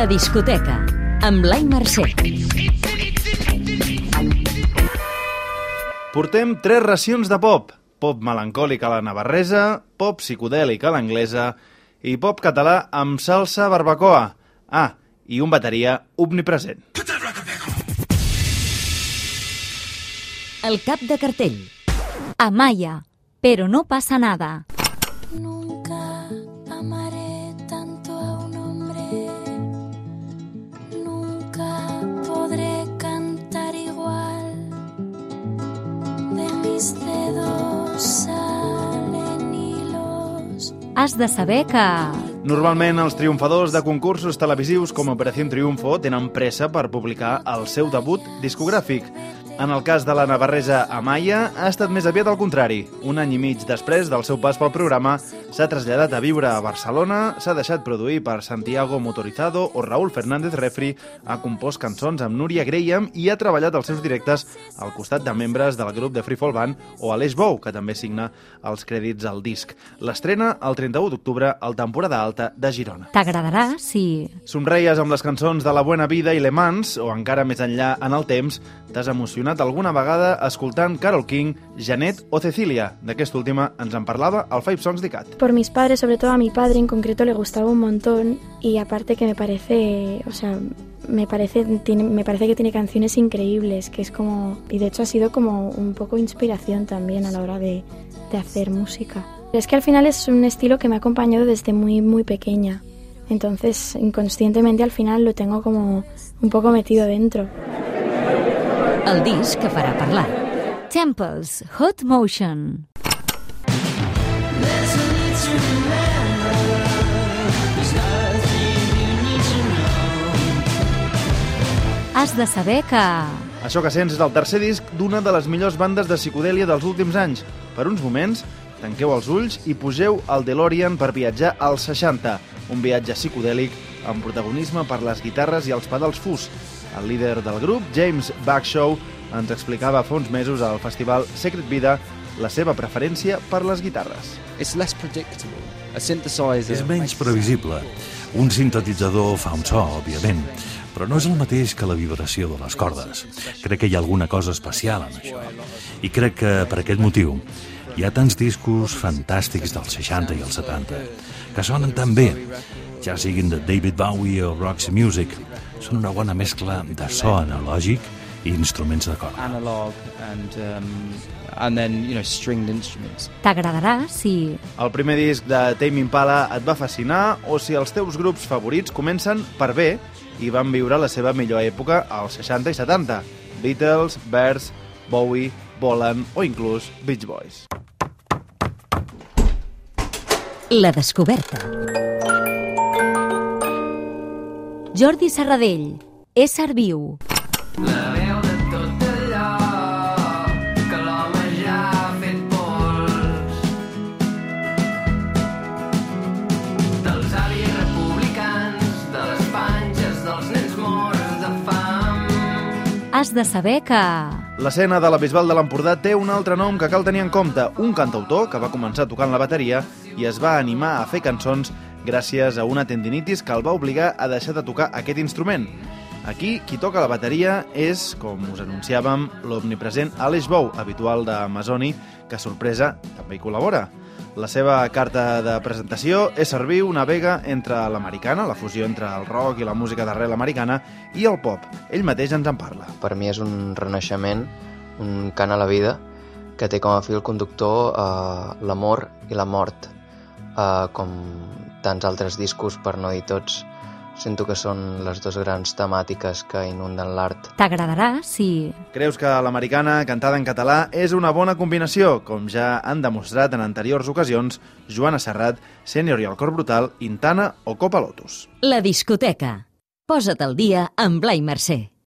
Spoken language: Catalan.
La discoteca, amb Blai Mercè. Portem tres racions de pop. Pop melancòlic a la navarresa, pop psicodèlic a l'anglesa i pop català amb salsa barbacoa. Ah, i un bateria omnipresent. El cap de cartell. Amaya, pero no pasa nada. Mis dedos salen hilos. Has de saber que... Normalment els triomfadors de concursos televisius com Operació Triunfo tenen pressa per publicar el seu debut discogràfic. En el cas de la navarresa Amaya, ha estat més aviat al contrari. Un any i mig després del seu pas pel programa, s'ha traslladat a viure a Barcelona, s'ha deixat produir per Santiago Motorizado o Raúl Fernández Refri, ha compost cançons amb Núria Graham i ha treballat els seus directes al costat de membres del grup de Free Fall Band o Aleix Bou, que també signa els crèdits al disc. L'estrena el 31 d'octubre al temporada alta de Girona. T'agradarà si... Somreies amb les cançons de La Buena Vida i Le Mans, o encara més enllà en el temps, t'has emocionat alguna vegada escoltant Carol King, Janet o Cecilia. D'aquesta última ens en parlava al Five Songs de Cat. Por mis padres, sobre todo a mi padre en concreto, le gustaba un montón y aparte que me parece, o sea, me parece, me parece que tiene canciones increíbles, que es como, y de hecho ha sido como un poco inspiración también a la hora de, de hacer música. Es que al final es un estilo que me ha acompañado desde muy, muy pequeña. Entonces, inconscientemente al final lo tengo como un poco metido dentro. El disc que farà parlar. Temples, Hot Motion. Has de saber que... Això que sents és el tercer disc d'una de les millors bandes de psicodèlia dels últims anys. Per uns moments, tanqueu els ulls i pugeu al DeLorean per viatjar als 60, un viatge psicodèlic amb protagonisme per les guitarres i els pedals fus. El líder del grup, James Backshow, ens explicava fa uns mesos al festival Secret Vida la seva preferència per les guitarres. It's less predictable. A synthesizer. És menys previsible. Un sintetitzador fa un so, òbviament, però no és el mateix que la vibració de les cordes. Crec que hi ha alguna cosa especial en això. I crec que, per aquest motiu, hi ha tants discos fantàstics dels 60 i els 70 que sonen tan bé, ja siguin de David Bowie o Roxy Music. Són una bona mescla de so analògic i instruments de corda. analog and um, and then you know stringed instruments. T'agradarà si... El primer disc de Tame Impala et va fascinar o si els teus grups favorits comencen per bé i van viure la seva millor època als 60 i 70. Beatles, Bears, Bowie, Bolan o inclús Beach Boys. La descoberta. Jordi Serradell, Ésser viu. dels avis republicans, de les panxes dels nens morts de fam. Has de saber que... L'escena de la Bisbal de l'Empordà té un altre nom que cal tenir en compte, un cantautor que va començar tocant la bateria i es va animar a fer cançons gràcies a una tendinitis que el va obligar a deixar de tocar aquest instrument. Aquí, qui toca la bateria és, com us anunciàvem, l'omnipresent Aleix Bou, habitual de que, sorpresa, també hi col·labora. La seva carta de presentació és servir una vega entre l'americana, la fusió entre el rock i la música d'arrel americana, i el pop. Ell mateix ens en parla. Per mi és un renaixement, un cant a la vida, que té com a fil conductor eh, l'amor i la mort. Eh, com tants altres discos, per no dir tots, sento que són les dues grans temàtiques que inunden l'art. T'agradarà si... Creus que l'americana cantada en català és una bona combinació, com ja han demostrat en anteriors ocasions Joana Serrat, Sènior i el Cor Brutal, Intana o Copa Lotus. La discoteca. Posa't al dia amb Blai Mercè.